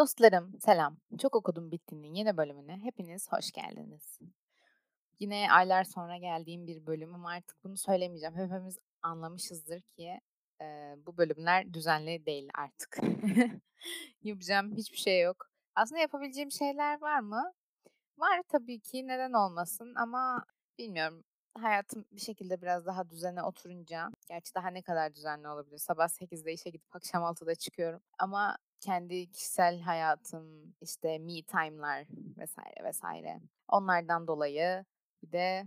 Dostlarım, selam. Çok Okudum Bitti'nin yeni bölümüne hepiniz hoş geldiniz. Yine aylar sonra geldiğim bir bölüm ama artık bunu söylemeyeceğim. Hepimiz anlamışızdır ki eee, bu bölümler düzenli değil artık. Yapacağım hiçbir şey yok. Aslında yapabileceğim şeyler var mı? Var tabii ki, neden olmasın ama bilmiyorum. Hayatım bir şekilde biraz daha düzene oturunca, gerçi daha ne kadar düzenli olabilir? Sabah 8'de işe gidip akşam 6'da çıkıyorum. Ama kendi kişisel hayatım, işte me time'lar vesaire vesaire. Onlardan dolayı bir de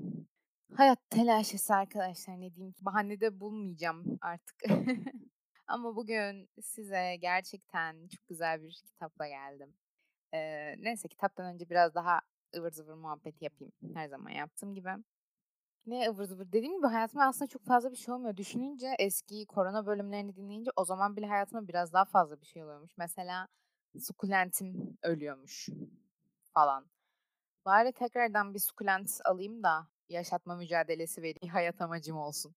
hayat telaşesi arkadaşlar ne diyeyim ki bahane de bulmayacağım artık. Ama bugün size gerçekten çok güzel bir kitapla geldim. Eee, neyse kitaptan önce biraz daha ıvır zıvır muhabbeti yapayım her zaman yaptığım gibi. Ne ıvır zıvır dediğim gibi hayatımda aslında çok fazla bir şey olmuyor. Düşününce eski korona bölümlerini dinleyince o zaman bile hayatımda biraz daha fazla bir şey oluyormuş. Mesela sukulentim ölüyormuş falan. Bari tekrardan bir sukulent alayım da yaşatma mücadelesi vereyim. Hayat amacım olsun.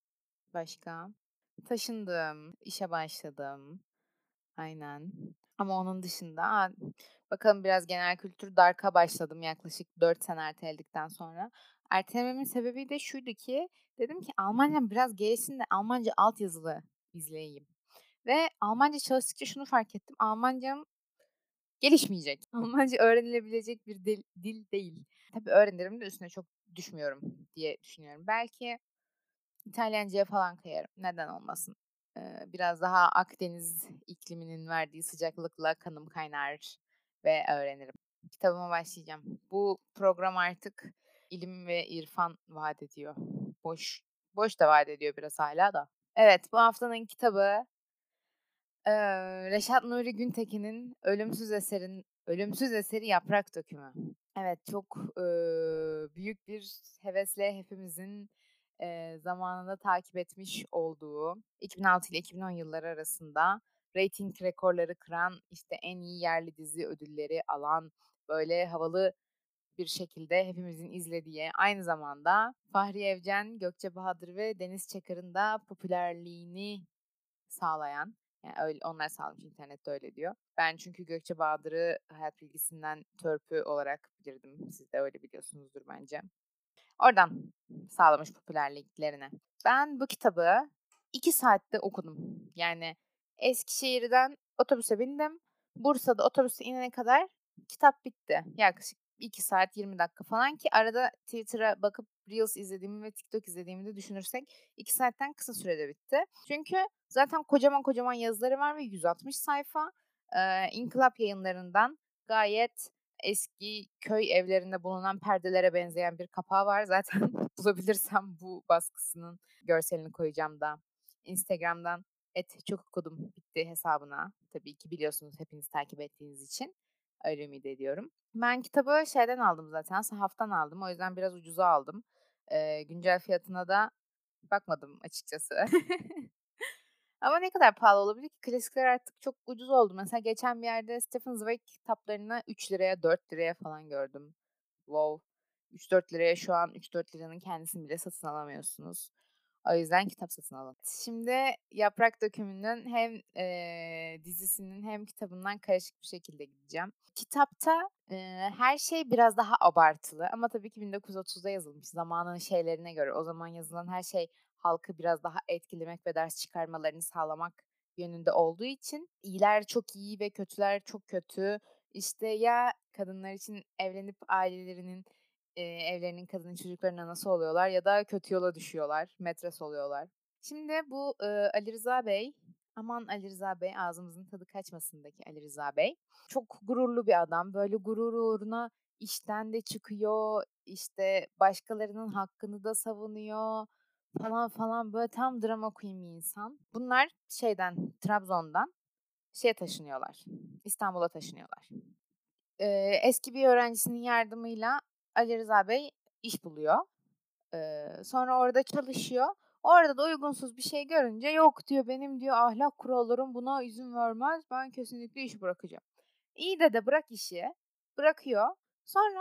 Başka? Taşındım, işe başladım. Aynen. Ama onun dışında bakalım biraz genel kültür Dark'a başladım yaklaşık 4 sene erteledikten sonra. Ertelememin sebebi de şuydu ki dedim ki Almancam biraz gelişsin de Almanca altyazılı izleyeyim. Ve Almanca çalıştıkça şunu fark ettim. Almancam gelişmeyecek. Almanca öğrenilebilecek bir dil, dil değil. Tabii öğrenirim de üstüne çok düşmüyorum diye düşünüyorum. Belki İtalyanca'ya falan kayarım. Neden olmasın? Eee, biraz daha Akdeniz ikliminin verdiği sıcaklıkla kanım kaynar ve öğrenirim. Kitabıma başlayacağım. Bu program artık ilim ve irfan vaat ediyor. Boş boş da vaat ediyor biraz hala da. Evet, bu haftanın kitabı Reşat Nuri Güntekin'in ölümsüz eserin ölümsüz eseri Yaprak Dökümü. Evet, çok eee, büyük bir hevesle hepimizin eee, zamanında takip etmiş olduğu 2006 ile 2010 yılları arasında reyting rekorları kıran, işte en iyi yerli dizi ödülleri alan, böyle havalı bir şekilde hepimizin izlediği, aynı zamanda Fahri Evcen, Gökçe Bahadır ve Deniz Çakır'ın da popülerliğini sağlayan, yani öyle, onlar sağlamış internette öyle diyor. Ben çünkü Gökçe Bahadır'ı hayat bilgisinden törpü olarak bilirdim. Siz de öyle biliyorsunuzdur bence. Oradan sağlamış popülerliklerini. Ben bu kitabı 2 saatte okudum. Yani Eskişehir'den otobüse bindim. Bursa'da otobüse inene kadar kitap bitti. Yaklaşık 2 saat 20 dakika falan ki arada Twitter'a bakıp Reels izlediğimi ve TikTok izlediğimi de düşünürsek 2 saatten kısa sürede bitti. Çünkü zaten kocaman kocaman yazıları var ve 160 sayfa. Ee, İnkılap yayınlarından gayet eski köy evlerinde bulunan perdelere benzeyen bir kapağı var. Zaten bulabilirsem bu baskısının görselini koyacağım da Instagram'dan et çok okudum bitti hesabına. Tabii ki biliyorsunuz hepiniz takip ettiğiniz için. Öyle ümit ediyorum. Ben kitabı şeyden aldım zaten. Sahaftan aldım. O yüzden biraz ucuza aldım. Ee, güncel fiyatına da bakmadım açıkçası. Ama ne kadar pahalı olabilir ki? Klasikler artık çok ucuz oldu. Mesela geçen bir yerde Stephen Zweig kitaplarını 3 liraya 4 liraya falan gördüm. Wow. 3-4 liraya şu an 3-4 liranın kendisini bile satın alamıyorsunuz. O yüzden kitap satın alın. Şimdi Yaprak Dökümü'nün hem e, dizisinin hem kitabından karışık bir şekilde gideceğim. Kitapta e, her şey biraz daha abartılı ama tabii ki 1930'da yazılmış zamanın şeylerine göre. O zaman yazılan her şey halkı biraz daha etkilemek ve ders çıkarmalarını sağlamak yönünde olduğu için iyiler çok iyi ve kötüler çok kötü. İşte ya kadınlar için evlenip ailelerinin e, evlerinin kadının çocuklarına nasıl oluyorlar ya da kötü yola düşüyorlar, metres oluyorlar. Şimdi bu e, Ali Rıza Bey, aman Ali Rıza Bey ağzımızın tadı kaçmasındaki Ali Rıza Bey. Çok gururlu bir adam. Böyle gurur uğruna işten de çıkıyor, işte başkalarının hakkını da savunuyor falan falan böyle tam drama queen bir insan. Bunlar şeyden Trabzon'dan şeye taşınıyorlar. İstanbul'a taşınıyorlar. Ee, eski bir öğrencisinin yardımıyla Ali Rıza Bey iş buluyor. Sonra orada çalışıyor. Orada da uygunsuz bir şey görünce yok diyor benim diyor ahlak kurallarım buna izin vermez. Ben kesinlikle işi bırakacağım. İyi de de bırak işi. Bırakıyor. Sonra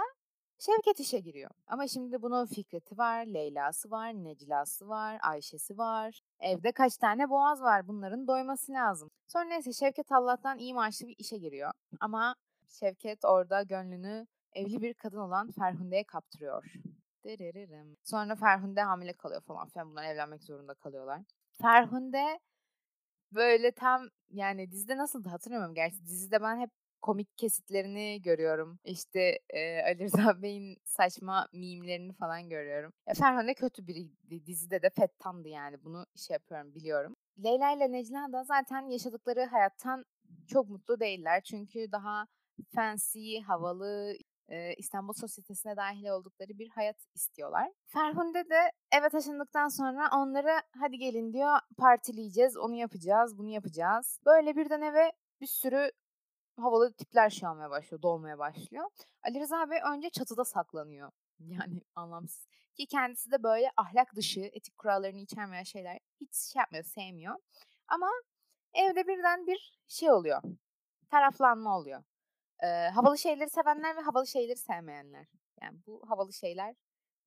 Şevket işe giriyor. Ama şimdi bunun Fikret'i var, Leyla'sı var, Necla'sı var, Ayşe'si var. Evde kaç tane boğaz var bunların doyması lazım. Sonra neyse Şevket Allah'tan iyi maaşlı bir işe giriyor. Ama Şevket orada gönlünü evli bir kadın olan Ferhunde'ye kaptırıyor. Dırırırım. Sonra Ferhunde hamile kalıyor falan filan. Bunlar evlenmek zorunda kalıyorlar. Ferhunde böyle tam yani dizide nasıldı hatırlamıyorum. Gerçi dizide ben hep komik kesitlerini görüyorum. İşte e, Ali Rıza Bey'in saçma mimlerini falan görüyorum. Ya Ferhunde kötü biriydi. Dizide de fettandı yani. Bunu şey yapıyorum biliyorum. Leyla ile Necla da zaten yaşadıkları hayattan çok mutlu değiller. Çünkü daha fancy, havalı, e, İstanbul sosyetesine dahil oldukları bir hayat istiyorlar. Ferhunde de eve taşındıktan sonra onlara hadi gelin diyor partileyeceğiz, onu yapacağız, bunu yapacağız. Böyle birden eve bir sürü havalı tipler şey almaya başlıyor, dolmaya başlıyor. Ali Rıza Bey önce çatıda saklanıyor. Yani anlamsız. Ki kendisi de böyle ahlak dışı, etik kurallarını içermeyen şeyler hiç şey yapmıyor, sevmiyor. Ama evde birden bir şey oluyor. Taraflanma oluyor. Ee, havalı şeyleri sevenler ve havalı şeyleri sevmeyenler. Yani bu havalı şeyler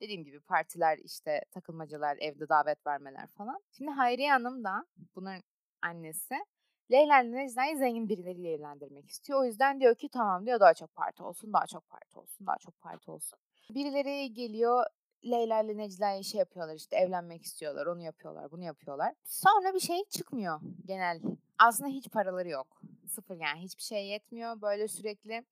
dediğim gibi partiler işte takılmacalar, evde davet vermeler falan. Şimdi Hayriye Hanım da bunların annesi Leyla ile Necla'yı zengin birileriyle evlendirmek istiyor. O yüzden diyor ki tamam diyor daha çok parti olsun, daha çok parti olsun, daha çok parti olsun. Birileri geliyor Leyla ile Necla'yı şey yapıyorlar işte evlenmek istiyorlar, onu yapıyorlar, bunu yapıyorlar. Sonra bir şey çıkmıyor genel. Aslında hiç paraları yok. Sıfır yani hiçbir şey yetmiyor. Böyle sürekli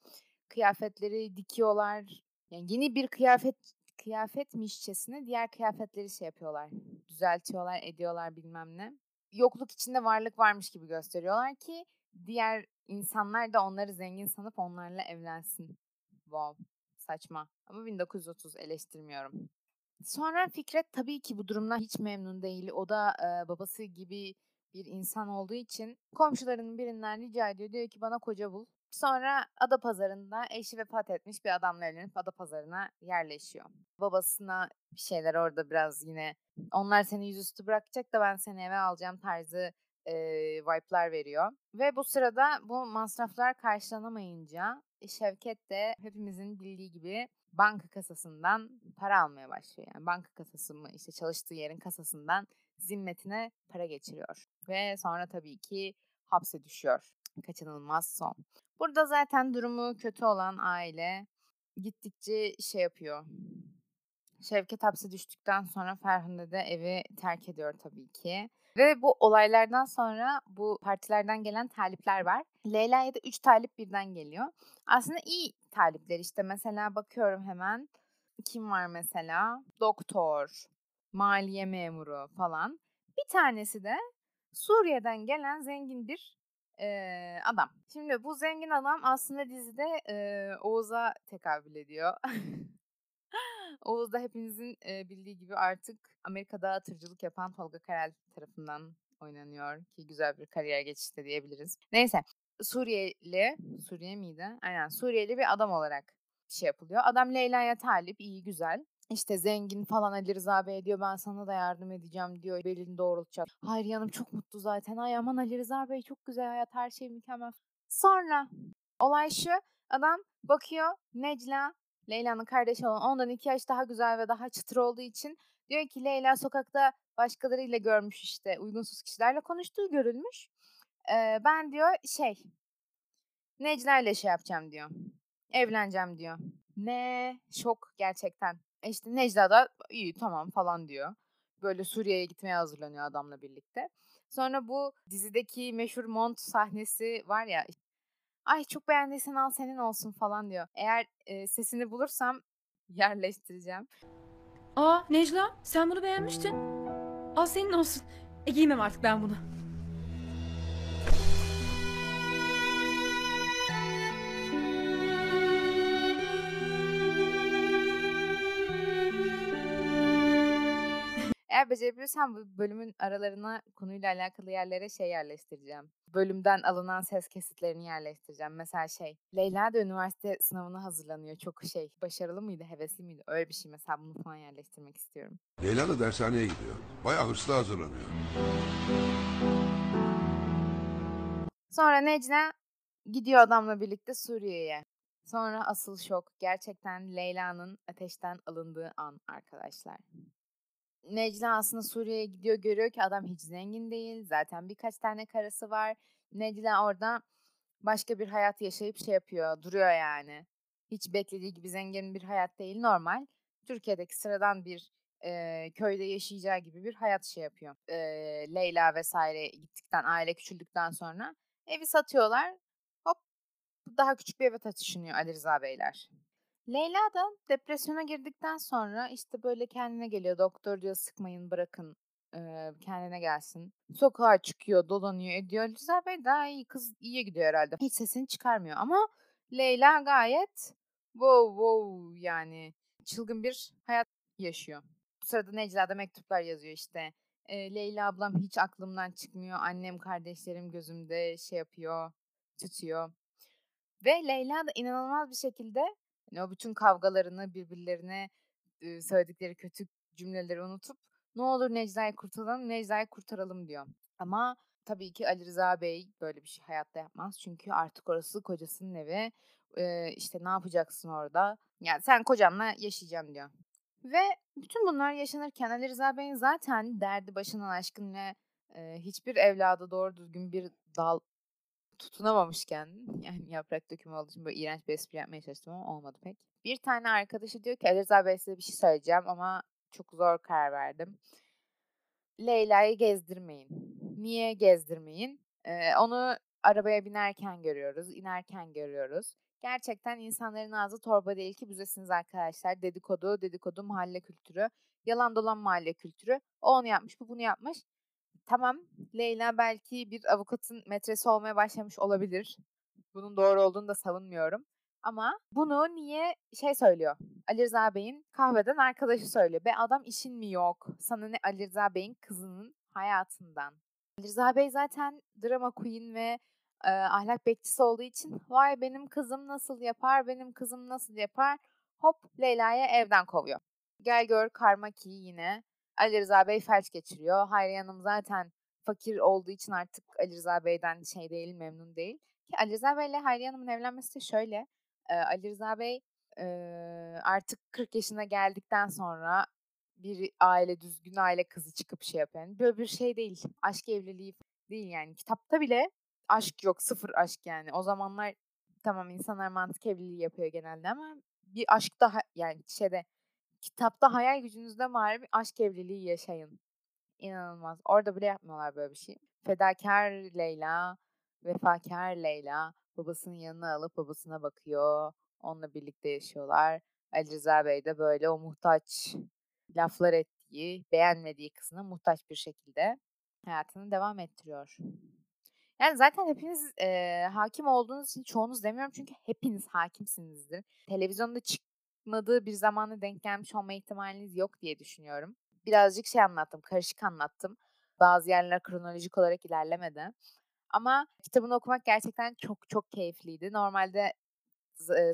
kıyafetleri dikiyorlar. Yani yeni bir kıyafet kıyafetmişçesine diğer kıyafetleri şey yapıyorlar. Düzeltiyorlar, ediyorlar bilmem ne. Yokluk içinde varlık varmış gibi gösteriyorlar ki diğer insanlar da onları zengin sanıp onlarla evlensin. Wow, saçma. Ama 1930 eleştirmiyorum. Sonra Fikret tabii ki bu durumdan hiç memnun değil. O da e, babası gibi bir insan olduğu için komşularının birinden rica ediyor. Diyor ki bana koca bul. Sonra Ada Pazarında eşi vefat etmiş bir adamla evlenip Ada Pazarına yerleşiyor. Babasına bir şeyler orada biraz yine onlar seni yüzüstü bırakacak da ben seni eve alacağım tarzı e, vibe'lar veriyor. Ve bu sırada bu masraflar karşılanamayınca Şevket de hepimizin bildiği gibi banka kasasından para almaya başlıyor. Yani banka kasası mı işte çalıştığı yerin kasasından zimmetine para geçiriyor. Ve sonra tabii ki hapse düşüyor. Kaçınılmaz son. Burada zaten durumu kötü olan aile gittikçe şey yapıyor. Şevket hapse düştükten sonra Ferhunde de evi terk ediyor tabii ki. Ve bu olaylardan sonra bu partilerden gelen talipler var. Leyla'ya da 3 talip birden geliyor. Aslında iyi talipler işte mesela bakıyorum hemen. Kim var mesela? Doktor, maliye memuru falan. Bir tanesi de Suriye'den gelen zengin bir e, adam. Şimdi bu zengin adam aslında dizide e, Oğuz'a tekabül ediyor. Oğuz da hepinizin e, bildiği gibi artık Amerika'da tırcılık yapan Tolga Karel tarafından oynanıyor ki güzel bir kariyer geçişte diyebiliriz. Neyse Suriyeli, Suriye miydi? Aynen Suriyeli bir adam olarak şey yapılıyor. Adam Leyla'ya talip, iyi güzel. İşte zengin falan Ali Rıza Bey diyor ben sana da yardım edeceğim diyor. Belini doğrultacak. Hayır yanım çok mutlu zaten. Ay aman Ali Rıza Bey çok güzel hayat her şey mükemmel. Sonra olay şu adam bakıyor Necla Leyla'nın kardeşi olan ondan iki yaş daha güzel ve daha çıtır olduğu için diyor ki Leyla sokakta başkalarıyla görmüş işte uygunsuz kişilerle konuştuğu görülmüş. Ee, ben diyor şey Necla ile şey yapacağım diyor. Evleneceğim diyor. Ne şok gerçekten. E işte Necla da iyi tamam falan diyor. Böyle Suriye'ye gitmeye hazırlanıyor adamla birlikte. Sonra bu dizideki meşhur mont sahnesi var ya. Ay çok beğendiysen al senin olsun falan diyor. Eğer e, sesini bulursam yerleştireceğim. Aa Necla sen bunu beğenmiştin. Al senin olsun. E giymem artık ben bunu. Eğer becerebilirsem bu bölümün aralarına konuyla alakalı yerlere şey yerleştireceğim. Bölümden alınan ses kesitlerini yerleştireceğim. Mesela şey, Leyla da üniversite sınavına hazırlanıyor. Çok şey, başarılı mıydı, hevesli miydi? Öyle bir şey mesela bunu falan yerleştirmek istiyorum. Leyla da dershaneye gidiyor. Bayağı hırslı hazırlanıyor. Sonra Necla gidiyor adamla birlikte Suriye'ye. Sonra asıl şok gerçekten Leyla'nın ateşten alındığı an arkadaşlar. Necla aslında Suriye'ye gidiyor görüyor ki adam hiç zengin değil. Zaten birkaç tane karısı var. Necla orada başka bir hayat yaşayıp şey yapıyor, duruyor yani. Hiç beklediği gibi zengin bir hayat değil, normal. Türkiye'deki sıradan bir e, köyde yaşayacağı gibi bir hayat şey yapıyor. E, Leyla vesaire gittikten, aile küçüldükten sonra evi satıyorlar. Hop daha küçük bir eve taşınıyor Ali Rıza Beyler. Leyla da depresyona girdikten sonra işte böyle kendine geliyor. Doktor diyor sıkmayın bırakın kendine gelsin. Sokağa çıkıyor, dolanıyor, ediyor. Rıza Bey daha iyi kız iyiye gidiyor herhalde. Hiç sesini çıkarmıyor ama Leyla gayet wow wow yani çılgın bir hayat yaşıyor. Bu sırada Necla da mektuplar yazıyor işte. E, Leyla ablam hiç aklımdan çıkmıyor. Annem, kardeşlerim gözümde şey yapıyor, tutuyor. Ve Leyla da inanılmaz bir şekilde yani o bütün kavgalarını birbirlerine e, söyledikleri kötü cümleleri unutup ne olur Necla'yı kurtaralım, Necla'yı kurtaralım diyor. Ama tabii ki Ali Rıza Bey böyle bir şey hayatta yapmaz. Çünkü artık orası kocasının evi. Ee, işte ne yapacaksın orada? Yani sen kocanla yaşayacaksın diyor. Ve bütün bunlar yaşanırken Ali Rıza Bey'in zaten derdi başından aşkın ve e, hiçbir evlada doğru düzgün bir dal tutunamamışken yani yaprak dökümü olduğu için böyle iğrenç bir espri yapmaya çalıştım ama olmadı pek. Bir tane arkadaşı diyor ki Ali Rıza size bir şey söyleyeceğim ama çok zor karar verdim. Leyla'yı gezdirmeyin. Niye gezdirmeyin? Ee, onu arabaya binerken görüyoruz, inerken görüyoruz. Gerçekten insanların ağzı torba değil ki büzesiniz arkadaşlar. Dedikodu, dedikodu, mahalle kültürü, yalan dolan mahalle kültürü. O onu yapmış, bu bunu yapmış. Tamam, Leyla belki bir avukatın metresi olmaya başlamış olabilir. Bunun doğru olduğunu da savunmuyorum. Ama bunu niye şey söylüyor? Ali Rıza Bey'in kahveden arkadaşı söylüyor. Be adam işin mi yok? Sana ne Ali Rıza Bey'in kızının hayatından. Ali Rıza Bey zaten drama queen ve e, ahlak bekçisi olduğu için vay benim kızım nasıl yapar, benim kızım nasıl yapar? Hop Leyla'ya evden kovuyor. Gel gör karma ki yine Ali Rıza Bey felç geçiriyor. Hayriye Hanım zaten fakir olduğu için artık Ali Rıza Bey'den şey değil, memnun değil. Ki Ali Rıza Bey ile Hayriye Hanım'ın evlenmesi de şöyle. E, Ali Rıza Bey e, artık 40 yaşına geldikten sonra bir aile, düzgün aile kızı çıkıp şey. Yani böyle bir şey değil. Aşk evliliği değil yani. Kitapta bile aşk yok. Sıfır aşk yani. O zamanlar tamam insanlar mantık evliliği yapıyor genelde ama bir aşk daha yani şeyde kitapta hayal gücünüzde var bir aşk evliliği yaşayın. İnanılmaz. Orada bile yapmıyorlar böyle bir şey. Fedakar Leyla, vefakar Leyla babasının yanına alıp babasına bakıyor. Onunla birlikte yaşıyorlar. Ali Rıza Bey de böyle o muhtaç laflar ettiği, beğenmediği kızına muhtaç bir şekilde hayatını devam ettiriyor. Yani zaten hepiniz e, hakim olduğunuz için çoğunuz demiyorum çünkü hepiniz hakimsinizdir. Televizyonda çıkmadığı bir zamanda denk gelmiş olma ihtimaliniz yok diye düşünüyorum. Birazcık şey anlattım, karışık anlattım. Bazı yerler kronolojik olarak ilerlemedi. Ama kitabını okumak gerçekten çok çok keyifliydi. Normalde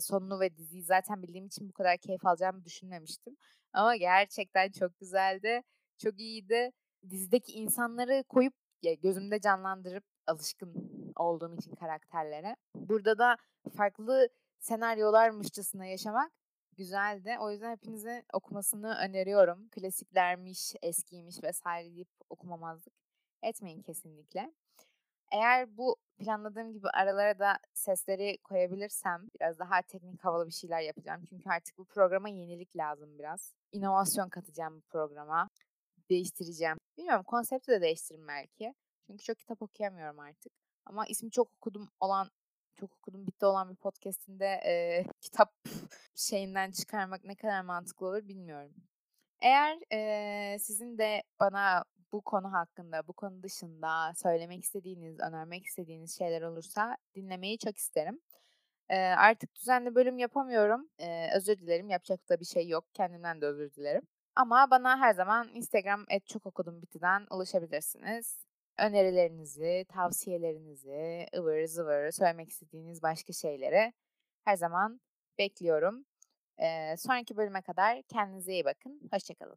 sonunu ve diziyi zaten bildiğim için bu kadar keyif alacağımı düşünmemiştim. Ama gerçekten çok güzeldi. Çok iyiydi. Dizideki insanları koyup gözümde canlandırıp alışkın olduğum için karakterlere. Burada da farklı senaryolarmışçasına yaşamak güzeldi. O yüzden hepinize okumasını öneriyorum. Klasiklermiş, eskiymiş vesaire deyip okumamazlık etmeyin kesinlikle. Eğer bu planladığım gibi aralara da sesleri koyabilirsem biraz daha teknik havalı bir şeyler yapacağım. Çünkü artık bu programa yenilik lazım biraz. İnovasyon katacağım bu programa. Değiştireceğim. Bilmiyorum konsepti de değiştiririm belki. Çünkü çok kitap okuyamıyorum artık. Ama ismi çok okudum olan çok okudum bitti olan bir podcastinde e, kitap şeyinden çıkarmak ne kadar mantıklı olur bilmiyorum. Eğer e, sizin de bana bu konu hakkında, bu konu dışında söylemek istediğiniz, önermek istediğiniz şeyler olursa dinlemeyi çok isterim. Ee, artık düzenli bölüm yapamıyorum. Ee, özür dilerim. Yapacak da bir şey yok. Kendimden de özür dilerim. Ama bana her zaman Instagram et çok okudum bitiden ulaşabilirsiniz. Önerilerinizi, tavsiyelerinizi, ıvır zıvır söylemek istediğiniz başka şeyleri her zaman bekliyorum. Ee, sonraki bölüme kadar kendinize iyi bakın. Hoşçakalın.